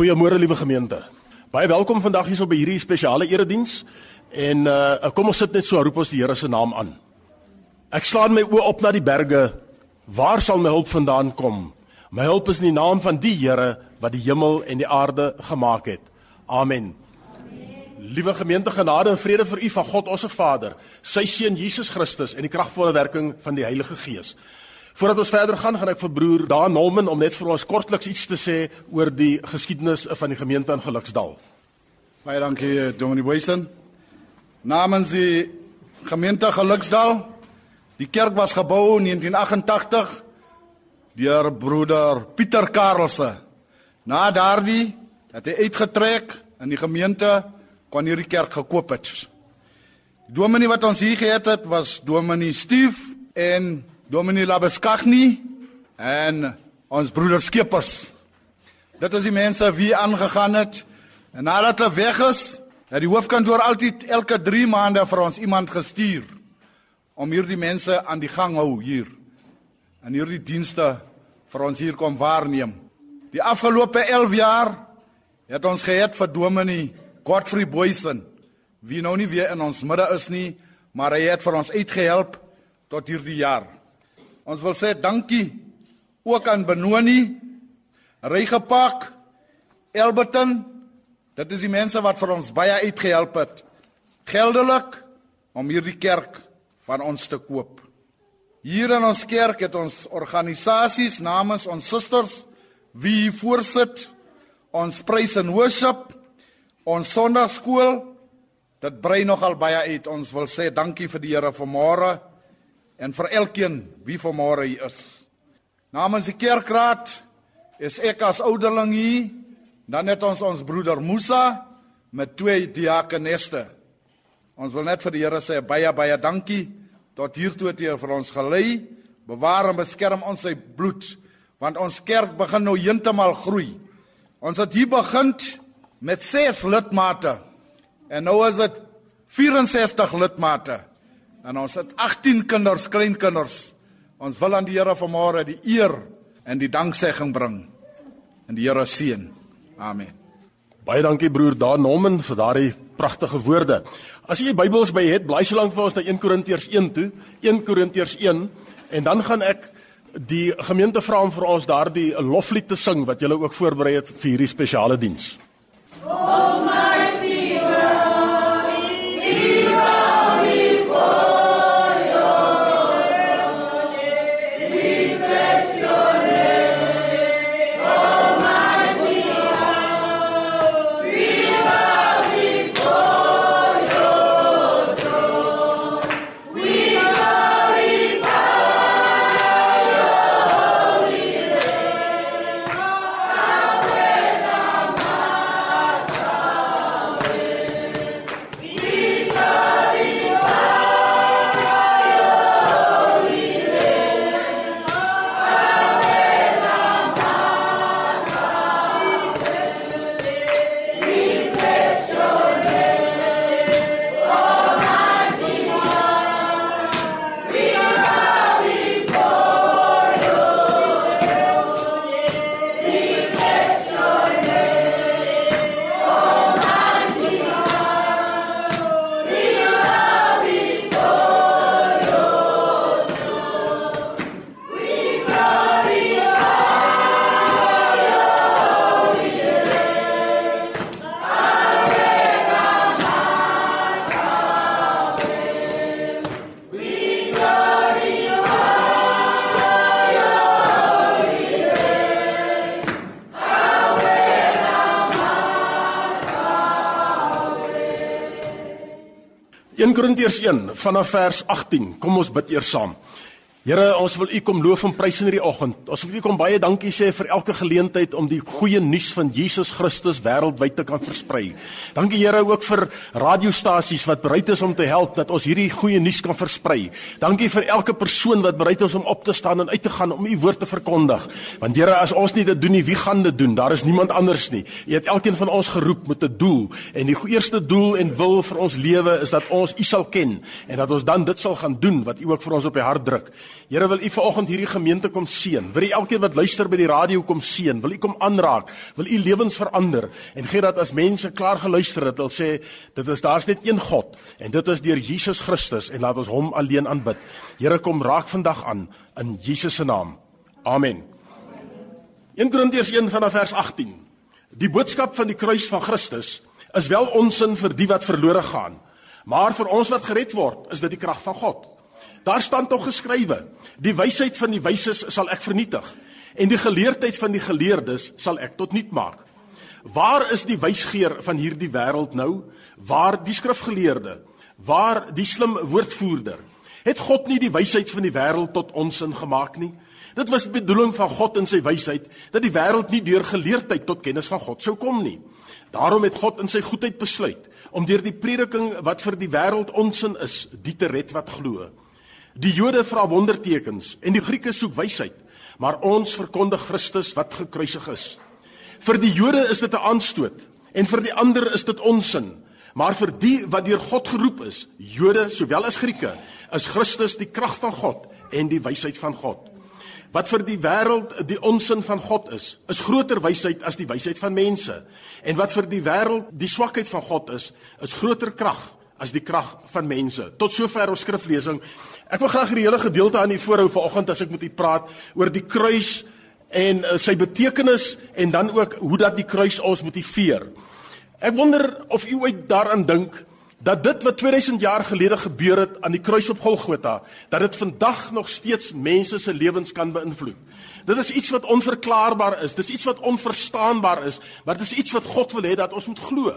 Goeiemôre liewe gemeente. Baie welkom vandag hier so by hierdie spesiale erediens. En uh kom ons sit net so roep ons die Here se naam aan. Ek slaan my oë op na die berge. Waar sal my hulp vandaan kom? My hulp is in die naam van die Here wat die hemel en die aarde gemaak het. Amen. Liewe gemeente, genade en vrede vir u van God ons Vader, sy seun Jesus Christus en die kragvolle werking van die Heilige Gees. Voordat ons verder gaan, gaan ek vir broer Daan Nolman om net vir ons kortliks iets te sê oor die geskiedenis van die gemeente in Geluksdal. Baie dankie Dominee Weysen. Namens die gemeente Geluksdal, die kerk was gebou in 1988 deur broeder Pieter Karelse. Na daardie het hy uitgetrek in die gemeente kon hierdie kerk gekoop het. Die dominee wat ons hier gehad het was dominee Steve en dominee Labeskagni en ons broeder Skeepers. Dit is die mense wie aangegaan het en nadat hulle weg is, het die hoofkantoor altyd elke 3 maande vir ons iemand gestuur om hierdie mense aan die gang hou hier. En hierdie dienste vir ons hier kom waarneem. Die afgelope 11 jaar het ons gehad vir dominee Godfrey Boysen wie nou nie weer in ons midde is nie, maar hy het vir ons uitgehelp tot hierdie jaar. Ons wil sê dankie ook aan Benoni, Rygepak, Elberton. Dit is die mense wat vir ons baie uitgehelp het geldelik om hierdie kerk van ons te koop. Hier in ons kerk het ons organisasies namens ons susters wie voorsit ons praise and worship Ons Sondagskool dit brei nogal baie uit. Ons wil sê dankie vir die Here vanmôre en vir elkeen wie vanmôre hier is. Namens die kerkraad is ek as ouderling hier. Dan het ons ons broeder Musa met twee diakeneste. Ons wil net vir die Here sê baie baie dankie tot hiertoe het hy vir ons gelei. Bewaar en beskerm ons sy bloed want ons kerk begin nou heeltemal groei. Ons het hier begin met 6 lidmate en nou is dit 64 lidmate. En ons het 18 kinders, kleinkinders. Ons wil aan die Here vanmôre die eer en die danksegging bring. En die Here seën. Amen. Baie dankie broer Daan Nommen vir daardie pragtige woorde. As jy Bybels by het, blaai so lank vir ons na 1 Korintiërs 1 toe, 1 Korintiërs 1 en dan gaan ek die gemeente vra om vir ons daardie loflied te sing wat julle ook voorberei het vir hierdie spesiale diens. Almighty Korintiërs 1 vanaf vers 18. Kom ons bid eers saam. Here, ons wil U kom loof en prys in hierdie oggend. Ons wil U kom baie dankie sê vir elke geleentheid om die goeie nuus van Jesus Christus wêreldwyd te kan versprei. Dankie Here ook vir radiostasies wat bereid is om te help dat ons hierdie goeie nuus kan versprei. Dankie vir elke persoon wat bereid is om op te staan en uit te gaan om U woord te verkondig. Want Here, as ons nie dit doen nie, wie gaan dit doen? Daar is niemand anders nie. U het elkeen van ons geroep met 'n doel en die eerste doel en wil vir ons lewe is dat ons U sal ken en dat ons dan dit sal gaan doen wat U ook vir ons op die hart druk. Here wil U vanoggend hierdie gemeente kom seën. Wil U elkeen wat luister by die radio kom seën. Wil U kom aanraak. Wil U lewens verander en gee dat as mense klaar geluister het, hulle sê dit is daar's net een God en dit is deur Jesus Christus en laat ons hom alleen aanbid. Here kom raak vandag aan in Jesus se naam. Amen. 1 Korintiërs 1 vanaf vers 18. Die boodskap van die kruis van Christus is wel onsin vir die wat verlore gaan, maar vir ons wat gered word, is dit die krag van God. Daar staan tog geskrywe: Die wysheid van die wyses sal ek vernietig en die geleerdheid van die geleerdes sal ek tot niet maak. Waar is die wysgeer van hierdie wêreld nou? Waar die skrifgeleerde? Waar die slim woordvoerder? Het God nie die wysheid van die wêreld tot onsin gemaak nie? Dit was die bedoeling van God in sy wysheid dat die wêreld nie deur geleerdheid tot kennis van God sou kom nie. Daarom het God in sy goedheid besluit om deur die prediking wat vir die wêreld onsin is, die te red wat glo. Die Jode vra wondertekens en die Grieke soek wysheid, maar ons verkondig Christus wat gekruisig is. Vir die Jode is dit 'n aanstoot en vir die ander is dit onsin, maar vir die wat deur God geroep is, Jode sowel as Grieke, is Christus die krag van God en die wysheid van God. Wat vir die wêreld die onsin van God is, is groter wysheid as die wysheid van mense. En wat vir die wêreld die swakheid van God is, is groter krag as die krag van mense. Tot sover ons skriflesing. Ek wil graag hierdie hele gedeelte aan u voorhou vanoggend as ek met u praat oor die kruis en uh, sy betekenis en dan ook hoe dat die kruis ons motiveer. Ek wonder of u ooit daaraan dink dat dit wat 2000 jaar gelede gebeur het aan die kruis op Golgotha, dat dit vandag nog steeds mense se lewens kan beïnvloed. Dit is iets wat onverklaarbaar is, dis iets wat onverstaanbaar is, maar dit is iets wat God wil hê dat ons moet glo.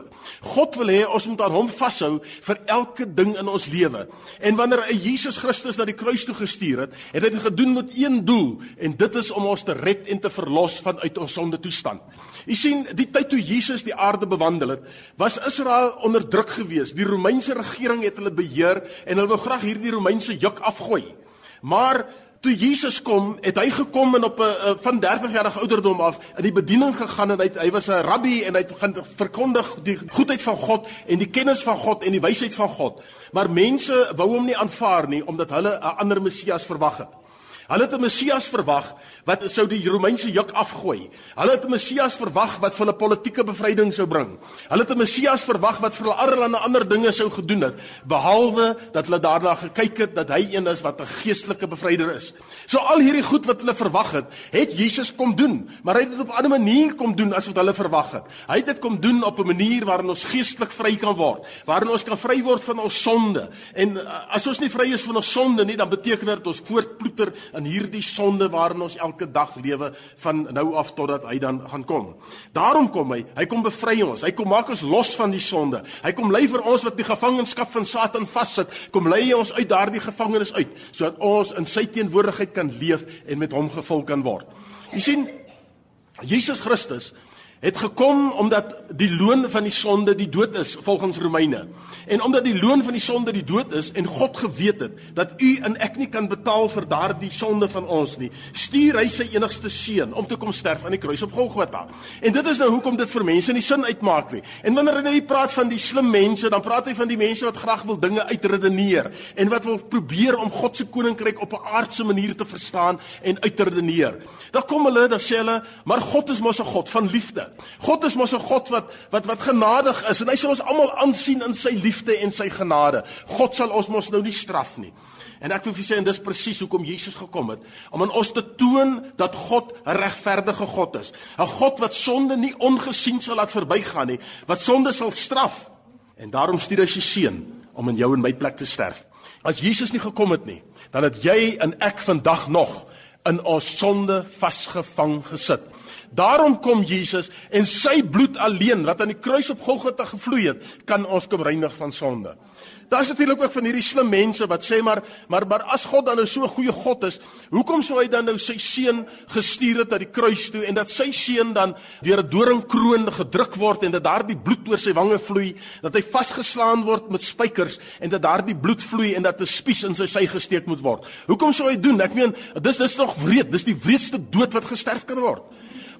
God wil hê ons moet aan hom vashou vir elke ding in ons lewe. En wanneer hy Jesus Christus na die kruis toe gestuur het, het hy dit gedoen met een doel en dit is om ons te red en te verlos vanuit ons sonde toestand. U sien, die tyd toe Jesus die aarde bewandel het, was Israel onder druk geweest. Die Romeinse regering het hulle beheer en hulle wou graag hierdie Romeinse juk afgooi. Maar toe Jesus kom, het hy gekom en op 'n van 30 jarige ouderdom af in die bediening gegaan en hy hy was 'n rabbi en hy het gaan verkondig die goedheid van God en die kennis van God en die wysheid van God. Maar mense wou hom nie aanvaar nie omdat hulle 'n ander Messias verwag het. Hulle het 'n Messias verwag wat sou die Romeinse juk afgooi. Hulle het 'n Messias verwag wat vir hulle politieke bevryding sou bring. Hulle het 'n Messias verwag wat vir hulle allerlei ander dinge sou gedoen het, behalwe dat hulle daarna gekyk het dat hy een is wat 'n geestelike bevryder is. So al hierdie goed wat hulle verwag het, het Jesus kom doen, maar hy het dit op 'n ander manier kom doen as wat hulle verwag het. Hy het dit kom doen op 'n manier waarin ons geestelik vry kan word, waarin ons kan vry word van ons sonde. En uh, as ons nie vry is van ons sonde nie, dan beteken dit ons voortploeter in hierdie sonde waarin ons elke dag lewe van nou af totdat hy dan gaan kom. Daarom kom hy, hy kom bevry ons. Hy kom maak ons los van die sonde. Hy kom lei vir ons wat die gevangenskap van Satan vassit, kom lei ons uit daardie gevangenis uit sodat ons in sy teenwoordigheid kan leef en met hom gevul kan word. Jy sien Jesus Christus het gekom omdat die loon van die sonde die dood is volgens Romeine. En omdat die loon van die sonde die dood is en God geweet het dat u en ek nie kan betaal vir daardie sonde van ons nie, stuur hy sy enigste seun om te kom sterf aan die kruis op Golgotha. En dit is nou hoekom dit vir mense nie sin uitmaak nie. En wanneer hy praat van die slim mense, dan praat hy van die mense wat graag wil dinge uitredeneer en wat wil probeer om God se koninkryk op 'n aardse manier te verstaan en uit te redeneer. Dan kom hulle, dan sê hulle, maar God is mos 'n God van liefde. God is mos 'n God wat wat wat genadig is en hy sal ons almal aansien in sy liefde en sy genade. God sal ons mos nou nie straf nie. En ek wil vir sê en dis presies hoekom Jesus gekom het om aan ons te toon dat God 'n regverdige God is. 'n God wat sonde nie ongesien sal laat verbygaan nie, wat sonde sal straf. En daarom stuur hy sy seun om in jou en my plek te sterf. As Jesus nie gekom het nie, dan het jy en ek vandag nog in ons sonde vasgevang gesit. Daarom kom Jesus en sy bloed alleen wat aan die kruis op Golgotha gevloei het, kan ons kom reinig van sonde. Daar's natuurlik ook van hierdie slim mense wat sê maar maar maar as God dan nou so 'n goeie God is, hoekom sou hy dan nou sy seun gestuur het na die kruis toe en dat sy seun dan deur 'n doringkroon gedruk word en dat daardie bloed oor sy wange vloei, dat hy vasgeslaan word met spykers en dat daardie bloed vloei en dat 'n spies in sy sy gesteek moet word. Hoekom sou hy doen? Ek meen, dis dis nog wreed, dis die wreedste dood wat gesterf kan word.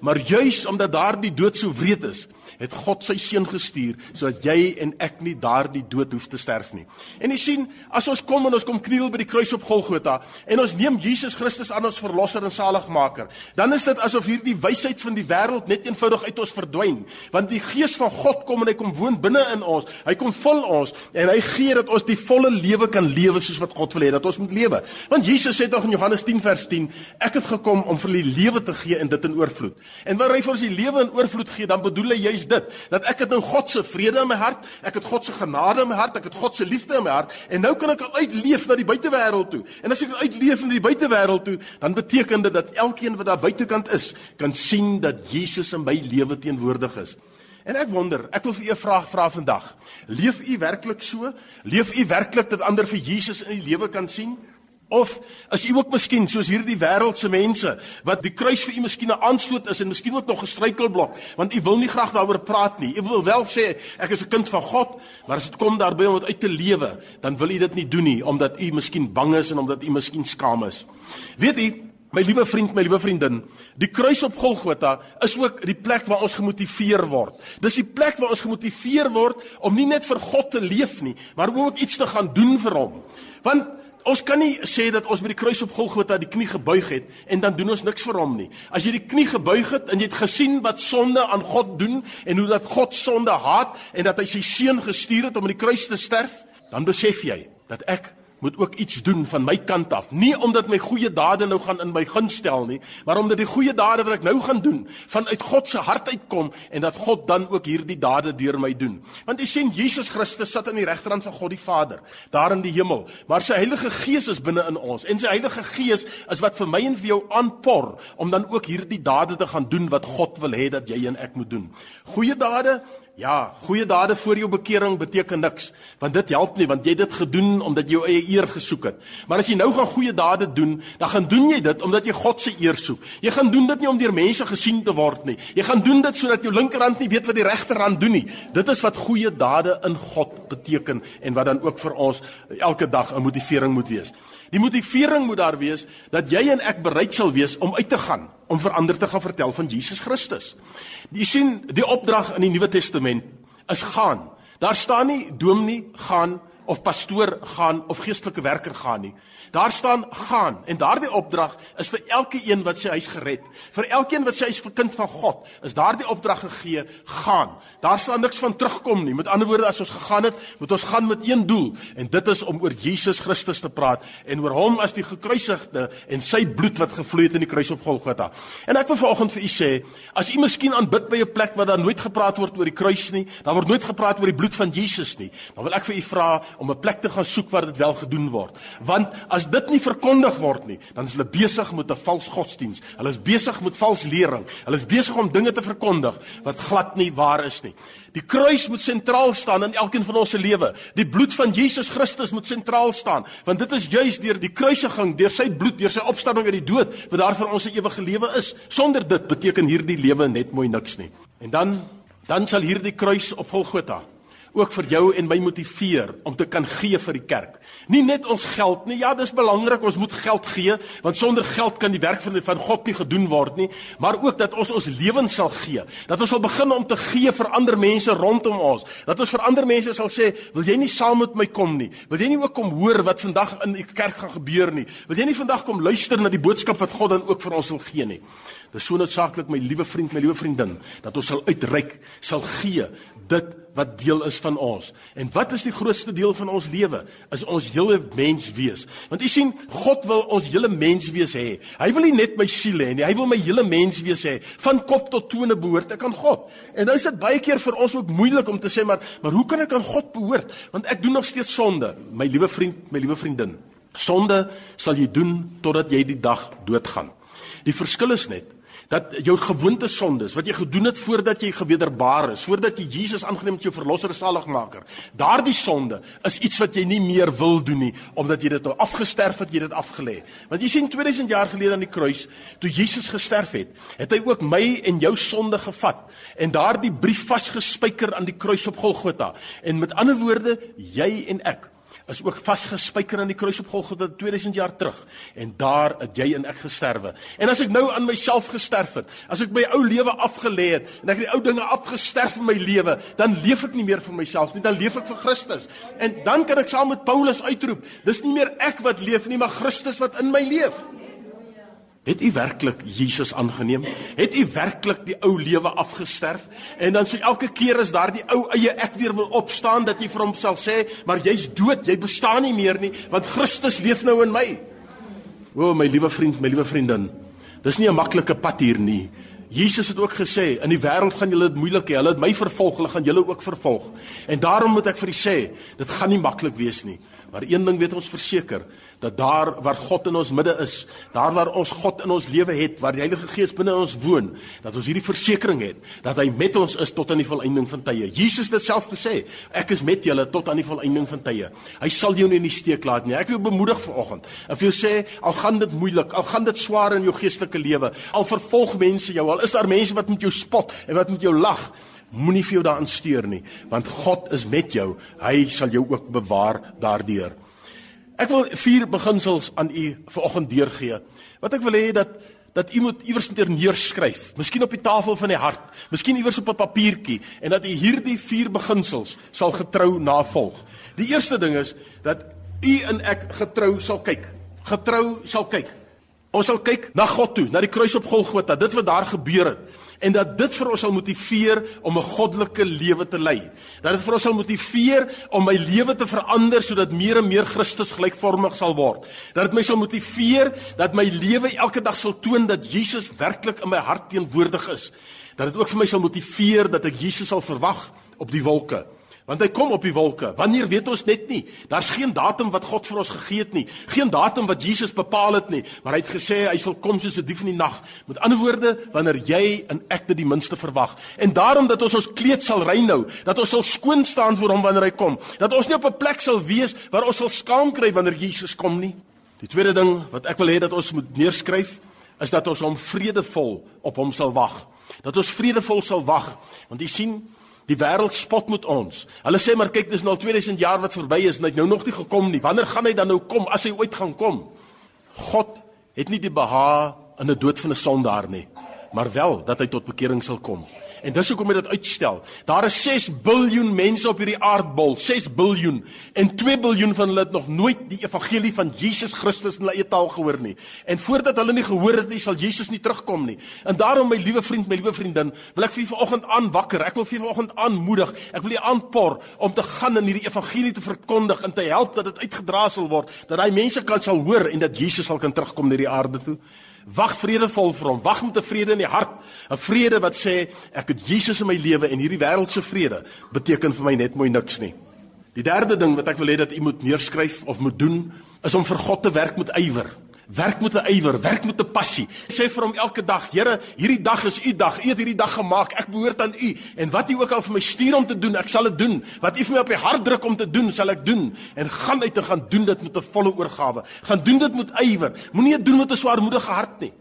Maar juis omdat daardie dood so wreed is, het God sy seun gestuur sodat jy en ek nie daardie dood hoef te sterf nie. En jy sien, as ons kom en ons kom kniel by die kruis op Golgotha en ons neem Jesus Christus aan ons verlosser en saligmaker, dan is dit asof hierdie wysheid van die wêreld net eenvoudig uit ons verdwyn, want die gees van God kom en hy kom woon binne in ons. Hy kom vul ons en hy gee dat ons die volle lewe kan lewe soos wat God wil hê dat ons moet lewe. Want Jesus sê tog in Johannes 10 vers 10, ek het gekom om vir die lewe te gee en dit in oorvloed. En wanneer hy vir ons die lewe in oorvloed gee, dan bedoel hy juis is dit dat ek het nou God se vrede in my hart, ek het God se genade in my hart, ek het God se liefde in my hart en nou kan ek uitleef na die buitewêreld toe. En as ek uitleef na die buitewêreld toe, dan beteken dit dat elkeen wat daar buitekant is, kan sien dat Jesus in my lewe teenwoordig is. En ek wonder, ek wil vir u 'n vraag vra vandag. Leef u werklik so? Leef u werklik dat ander vir Jesus in die lewe kan sien? Of as u ook miskien soos hierdie wêreldse mense wat die kruis vir u miskien 'n aanstoot is en miskien ook nog 'n struikelblok, want u wil nie graag daaroor praat nie. U wil wel sê ek is 'n kind van God, maar as dit kom daarby om dit uit te lewe, dan wil u dit nie doen nie omdat u miskien bang is en omdat u miskien skaam is. Weet u, my liewe vriend, my liewe vriendin, die kruis op Golgotha is ook die plek waar ons gemotiveer word. Dis die plek waar ons gemotiveer word om nie net vir God te leef nie, maar ook iets te gaan doen vir hom. Want Ons kan nie sê dat ons by die kruis op Golgotha die knie gebuig het en dan doen ons niks vir hom nie. As jy die knie gebuig het en jy het gesien wat sonde aan God doen en hoe dat God sonde haat en dat hy sy seun gestuur het om aan die kruis te sterf, dan besef jy dat ek moet ook iets doen van my kant af. Nie omdat my goeie dade nou gaan in my guns stel nie, maar omdat die goeie dade wat ek nou gaan doen vanuit God se hart uitkom en dat God dan ook hierdie dade deur my doen. Want jy sien Jesus Christus sit aan die regterhand van God die Vader, daar in die hemel, maar sy Heilige Gees is binne in ons en sy Heilige Gees is wat vir my en vir jou aanpor om dan ook hierdie dade te gaan doen wat God wil hê dat jy en ek moet doen. Goeie dade Ja, goeie dade voor jou bekering beteken niks, want dit help nie want jy het dit gedoen omdat jy jou eie eer gesoek het. Maar as jy nou gaan goeie dade doen, dan gaan doen jy dit omdat jy God se eer soek. Jy gaan doen dit nie om deur mense gesien te word nie. Jy gaan doen dit sodat jou linkerhand nie weet wat die regterhand doen nie. Dit is wat goeie dade in God beteken en wat dan ook vir ons elke dag 'n motivering moet wees. Die motivering moet daar wees dat jy en ek bereid sal wees om uit te gaan, om vir ander te gaan vertel van Jesus Christus. Jy sien, die opdrag in die Nuwe Testament is gaan. Daar staan nie dominee gaan of pastoor gaan of geestelike werker gaan nie. Daar staan gaan en daardie opdrag is vir elke een wat sy huis gered. Vir elkeen wat sy is 'n kind van God, is daardie opdrag gegee, gaan. Daar staan niks van terugkom nie. Met ander woorde, as ons gegaan het, moet ons gaan met een doel en dit is om oor Jesus Christus te praat en oor hom as die gekruisigde en sy bloed wat gevloei het in die kruis op Golgotha. En ek wil vanoggend vir u sê, as u miskien aanbid by 'n plek waar daar nooit gepraat word oor die kruis nie, daar word nooit gepraat oor die bloed van Jesus nie, dan wil ek vir u vra om 'n plek te gaan soek waar dit wel gedoen word. Want as dit nie verkondig word nie, dan is hulle besig met 'n vals godsdiens. Hulle is besig met vals lering. Hulle is besig om dinge te verkondig wat glad nie waar is nie. Die kruis moet sentraal staan in elkeen van ons se lewe. Die bloed van Jesus Christus moet sentraal staan, want dit is juis deur die kruisiging, deur sy bloed, deur sy opstanding uit die dood wat daar vir ons 'n ewige lewe is. Sonder dit beteken hierdie lewe net mooi niks nie. En dan dan sal hierdie kruis op Golgotha ook vir jou en my motiveer om te kan gee vir die kerk. Nie net ons geld nie. Ja, dis belangrik, ons moet geld gee, want sonder geld kan die werk van van God nie gedoen word nie, maar ook dat ons ons lewens sal gee. Dat ons sal begin om te gee vir ander mense rondom ons. Dat ons vir ander mense sal sê, "Wil jy nie saam met my kom nie? Wil jy nie ook kom hoor wat vandag in die kerk gaan gebeur nie? Wil jy nie vandag kom luister na die boodskap wat God dan ook vir ons wil gee nie?" Dis so noodsaaklik my liewe vriend, my liewe vriendin, dat ons sal uitreik, sal gee dit wat deel is van ons. En wat is die grootste deel van ons lewe? Is ons hele mens wees. Want u sien, God wil ons hele mens wees hê. Hy wil nie net my siel hê nie, hy wil my hele mens wees hê. Van kop tot tone behoort ek aan God. En nou is dit baie keer vir ons ook moeilik om te sê maar, maar hoe kan ek aan God behoort? Want ek doen nog steeds sonde. My liewe vriend, my liewe vriendin. Sonde sal jy doen totdat jy die dag doodgaan. Die verskil is net dat jou gewoonte sondes wat jy gedoen het voordat jy gewederbaar is, voordat jy Jesus aangeneem het as jou verlosser en saligmaker. Daardie sonde is iets wat jy nie meer wil doen nie omdat jy dit nou afgesterf het, jy dit afgelê. Want jy sien 2000 jaar gelede aan die kruis, toe Jesus gesterf het, het hy ook my en jou sonde gevat en daardie brief vasgespijker aan die kruis op Golgotha. En met ander woorde, jy en ek is ook vasgespijker aan die kruis op Golgotha 2000 jaar terug en daar het jy en ek gesterwe. En as ek nou aan myself gesterf het, as ek my ou lewe afgelê het en ek het die ou dinge afgesterf in my lewe, dan leef ek nie meer vir myself nie, dan leef ek vir Christus. En dan kan ek saam met Paulus uitroep, dis nie meer ek wat leef nie, maar Christus wat in my leef. Het u werklik Jesus aangeneem? Het u werklik die ou lewe afgesterf? En dan sê elke keer as daardie ou eie ek weer wil opstaan dat jy vir hom sal sê, maar jy's dood, jy bestaan nie meer nie, want Christus leef nou in my. O my liewe vriend, my liewe vriendin. Dis nie 'n maklike pad hier nie. Jesus het ook gesê, in die wêreld gaan julle dit moeilik hê. Hulle het my vervolg, hulle gaan julle ook vervolg. En daarom moet ek vir u sê, dit gaan nie maklik wees nie. Maar een ding weet ons verseker, dat daar waar God in ons midde is, daar waar ons God in ons lewe het, waar die Heilige Gees binne ons woon, dat ons hierdie versekering het dat hy met ons is tot aan die volëinding van tye. Jesus het dit self gesê, ek is met julle tot aan die volëinding van tye. Hy sal jou nie in die steek laat nie. Ek wil bemoedig vanoggend. Ek wil sê, al gaan dit moeilik, al gaan dit swaar in jou geestelike lewe, al vervolg mense jou, al is daar mense wat met jou spot en wat met jou lag, Moenie vir jou daarin steur nie, want God is met jou. Hy sal jou ook bewaar daardeur. Ek wil vier beginsels aan u vanoggend deurgee. Wat ek wil hê dat dat u moet iewers neerskryf, miskien op die tafel van die hart, miskien iewers op 'n papiertjie en dat u hierdie vier beginsels sal getrou navolg. Die eerste ding is dat u en ek getrou sal kyk. Getrou sal kyk. Ons sal kyk na God toe, na die kruis op Golgotha, dit wat daar gebeur het en dat dit vir ons sal motiveer om 'n goddelike lewe te lei. Dat dit vir ons sal motiveer om my lewe te verander sodat meer en meer Christus gelykvormig sal word. Dat dit my sal motiveer dat my lewe elke dag sal toon dat Jesus werklik in my hart teenwoordig is. Dat dit ook vir my sal motiveer dat ek Jesus sal verwag op die wolke. Want hy kom op die wolke. Wanneer weet ons net nie. Daar's geen datum wat God vir ons gegee het nie. Geen datum wat Jesus bepaal het nie, maar hy het gesê hy sal kom soos 'n dief in die nag. Met ander woorde, wanneer jy en ek dit die minste verwag. En daarom dat ons ons kleed sal reinhou, dat ons sal skoon staan voor hom wanneer hy kom. Dat ons nie op 'n plek sal wees waar ons sal skaam kry wanneer Jesus kom nie. Die tweede ding wat ek wil hê dat ons moet neerskryf, is dat ons hom vredevol op hom sal wag. Dat ons vredevol sal wag, want jy sien Die wêreld spot met ons. Hulle sê maar kyk, dis nou al 2000 jaar wat verby is en hy het nou nog nie gekom nie. Wanneer gaan hy dan nou kom as hy ooit gaan kom? God het nie die behaag in 'n dood van 'n sondaar nie, maar wel dat hy tot bekering sal kom. En dis hoekom hy dit uitstel. Daar is 6 biljoen mense op hierdie aardbol, 6 biljoen. En 2 biljoen van hulle het nog nooit die evangelie van Jesus Christus in hulle eie taal gehoor nie. En voordat hulle nie gehoor het nie, sal Jesus nie terugkom nie. En daarom my liewe vriend, my liewe vriendin, wil ek vir vanoggend aanwakker. Ek wil vir vanoggend aanmoedig. Ek wil u aanpor om te gaan en hierdie evangelie te verkondig en te help dat dit uitgedra sal word, dat daai mense kan sal hoor en dat Jesus sal kan terugkom na die aarde toe. Wag vredevol vir hom. Wag met 'n vrede in die hart, 'n vrede wat sê ek het Jesus in my lewe en hierdie wêreldse vrede beteken vir my net mooi niks nie. Die derde ding wat ek wil hê dat u moet neerskryf of moet doen, is om vir God te werk met ywer. Werk met 'n ywer, werk met 'n passie. Sê vir hom elke dag, Here, hierdie dag is u dag. U het hierdie dag gemaak. Ek behoort aan u. En wat u ook al vir my stuur om te doen, ek sal dit doen. Wat u vir my op die hart druk om te doen, sal ek doen. En gaan uit te gaan doen dit met 'n volle oorgawe. Gaan doen dit met ywer. Moenie dit doen met 'n swaarmoedige hart nie.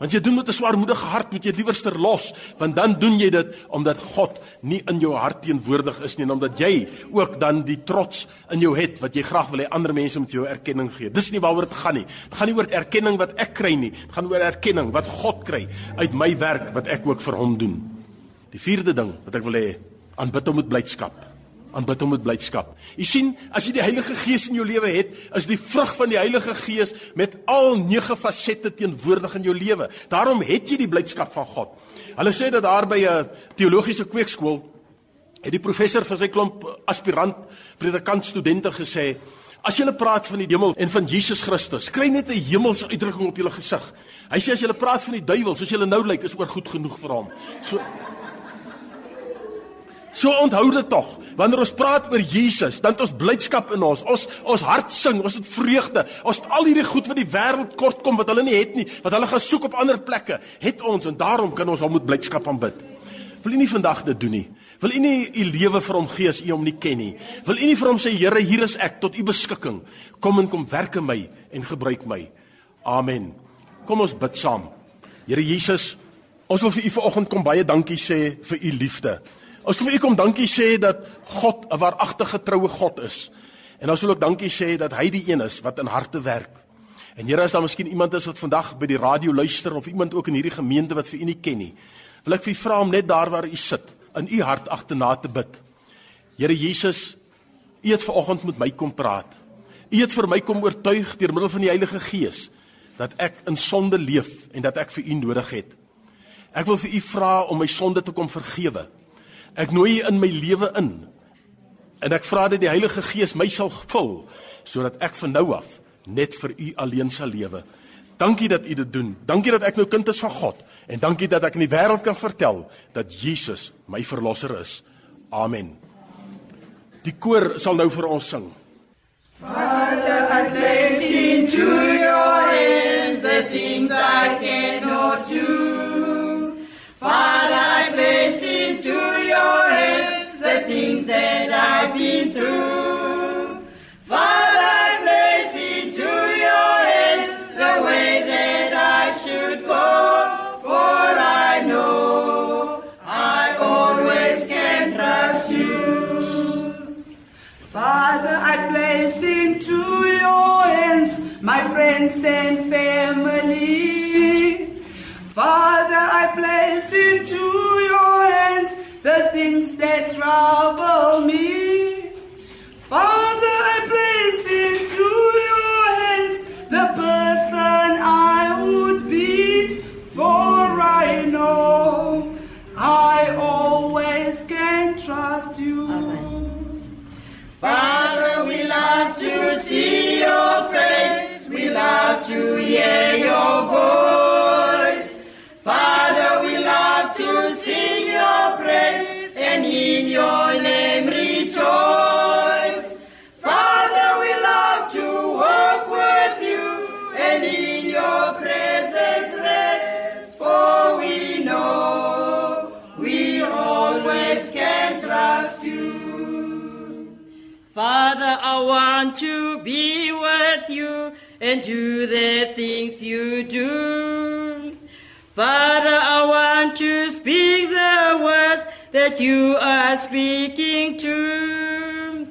Want jy doen met 'n swaarmoedige hart, moet jy liewerster los, want dan doen jy dit omdat God nie in jou hart teenwoordig is nie en omdat jy ook dan die trots in jou het wat jy graag wil hê ander mense moet jou erkenning gee. Dis nie waaroor dit gaan nie. Dit gaan nie oor erkenning wat ek kry nie. Dit gaan oor erkenning wat God kry uit my werk wat ek ook vir hom doen. Die vierde ding wat ek wil hê, aanbid hom met blydskap aanbid hom met blydskap. Jy sien, as jy die Heilige Gees in jou lewe het, is die vrug van die Heilige Gees met al nege fasette teenwoordig in jou lewe. Daarom het jy die blydskap van God. Hulle sê dat daar by 'n teologiese kweekskool het die professor vir sy klomp aspirant predikant studente gesê As jy praat van die hemel en van Jesus Christus, kry net 'n hemelse uitdrukking op jou gesig. Hy sê as jy praat van die duiwel, soos jy nou lyk, is oor goed genoeg vir hom. So So onthou dit tog. Wanneer ons praat oor Jesus, dan het ons blydskap in ons. Ons ons hart sing, ons het vreugde. Ons het al hierdie goed wat die wêreld kort kom wat hulle nie het nie, wat hulle gaan soek op ander plekke, het ons en daarom kan ons hom met blydskap aanbid. Wil u nie vandag dit doen nie? Wil u nie u lewe vir hom gee as u hom nie ken nie? Wil u nie vir hom sê Here, hier is ek tot u beskikking. Kom en kom werk in my en gebruik my. Amen. Kom ons bid saam. Here Jesus, ons wil vir u vanoggend kom baie dankie sê vir u liefde. Ons wil vir u kom dankie sê dat God 'n waaragtige troue God is. En ons wil ook dankie sê dat hy die een is wat in harte werk. En Here, as daar miskien iemand is wat vandag by die radio luister of iemand ook in hierdie gemeente wat vir U nie ken nie, wil ek vir U vra om net daar waar U sit, in U hart agterna te bid. Here Jesus, U het vanoggend met my kom praat. U het vir my kom oortuig deur middel van die Heilige Gees dat ek in sonde leef en dat ek vir U nodig het. Ek wil vir U vra om my sonde te kom vergewe. Ek nooi U in my lewe in. En ek vra dat die Heilige Gees my sal vul sodat ek van nou af net vir U alleen sal lewe. Dankie dat U dit doen. Dankie dat ek nou kind is van God en dankie dat ek in die wêreld kan vertel dat Jesus my verlosser is. Amen. Die koor sal nou vir ons sing. Father, I place into your hands the things I cannot do. Father, want to be with you and do the things you do. Father, I want to speak the words that you are speaking to.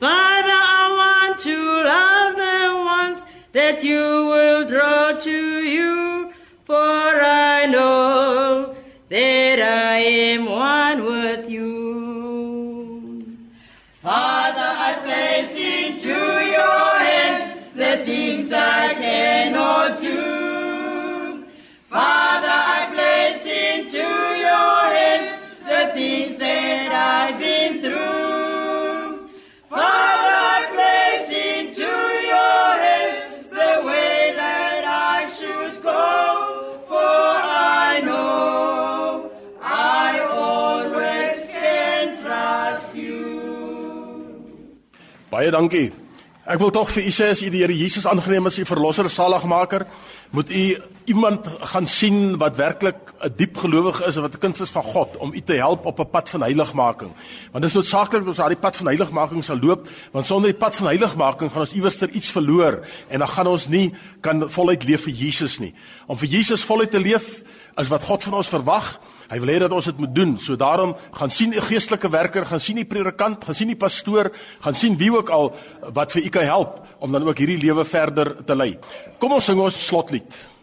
Father, I want to love the ones that you will draw to you, for I know that I am one with dankie. Ek wil tog vir u sê as u die Here Jesus aangeneem as u verlosser saligmaker, moet u iemand gaan sien wat werklik 'n diep gelowige is en wat 'n kind is van God om u te help op 'n pad van heiligmaking. Want dit is noodsaaklik dat ons daardie pad van heiligmaking sal loop, want sonder die pad van heiligmaking gaan ons iewers ter iets verloor en dan gaan ons nie kan voluit leef vir Jesus nie. Om vir Jesus voluit te leef is wat God van ons verwag. Hy wil hê dat ons dit moet doen. So daarom gaan sien 'n geestelike werker, gaan sien die predikant, gaan sien die pastoor, gaan sien wie ook al wat vir u kan help om dan ook hierdie lewe verder te lei. Kom ons sing ons slotlied.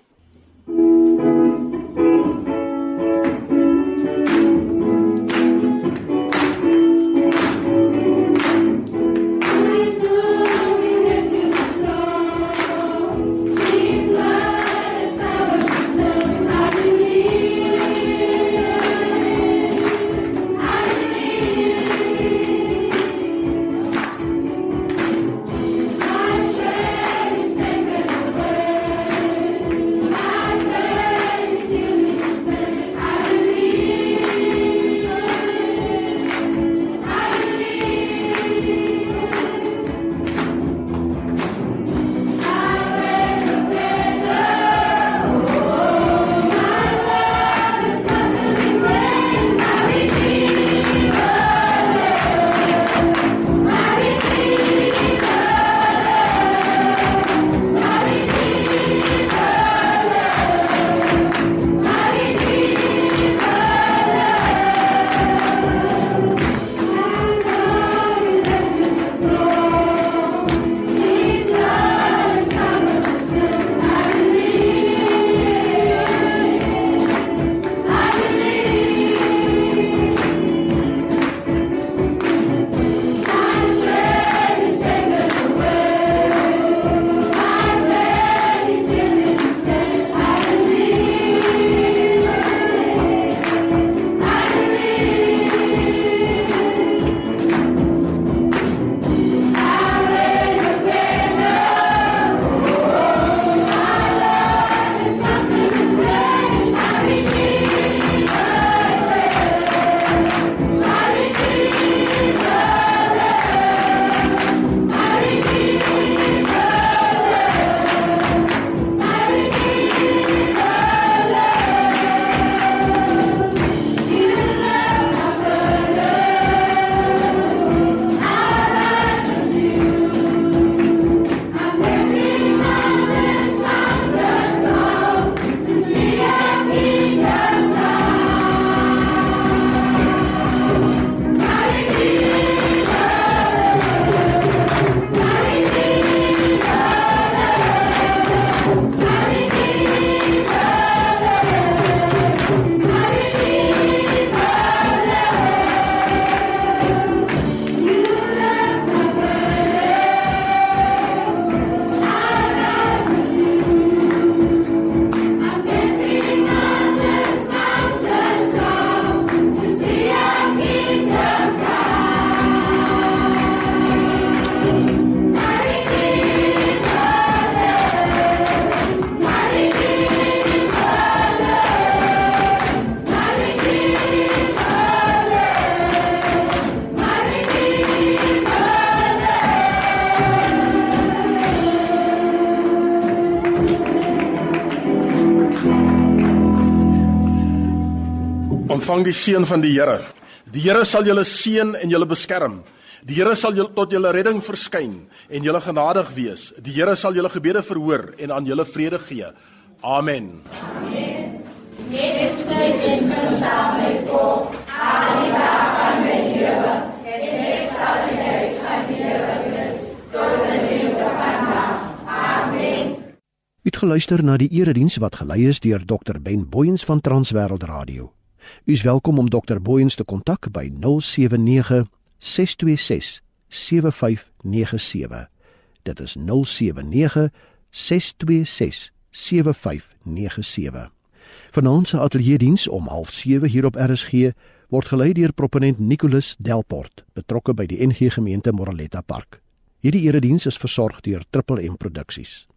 Ontvang die seën van die Here. Die Here sal julle seën en julle beskerm. Die Here sal julle tot julle redding verskyn en julle genadig wees. Die Here sal julle gebede verhoor en aan julle vrede gee. Amen. Amen. Net tyd en versaam my voor. Al die dae van my lewe. En ek sal die huis van die Here wees tot die lewe van nou. Amen. Het geluister na die erediens wat gelei is deur Dr Ben Booyens van Transwêreld Radio. U is welkom om Dr Booyens te kontak by 079 626 7597. Dit is 079 626 7597. Vanaand se ateljeediens om 07:30 hier op RSG word gelei deur proponent Nicholas Delport, betrokke by die NG Gemeente Moraletta Park. Hierdie erediens is versorg deur Triple M Produksies.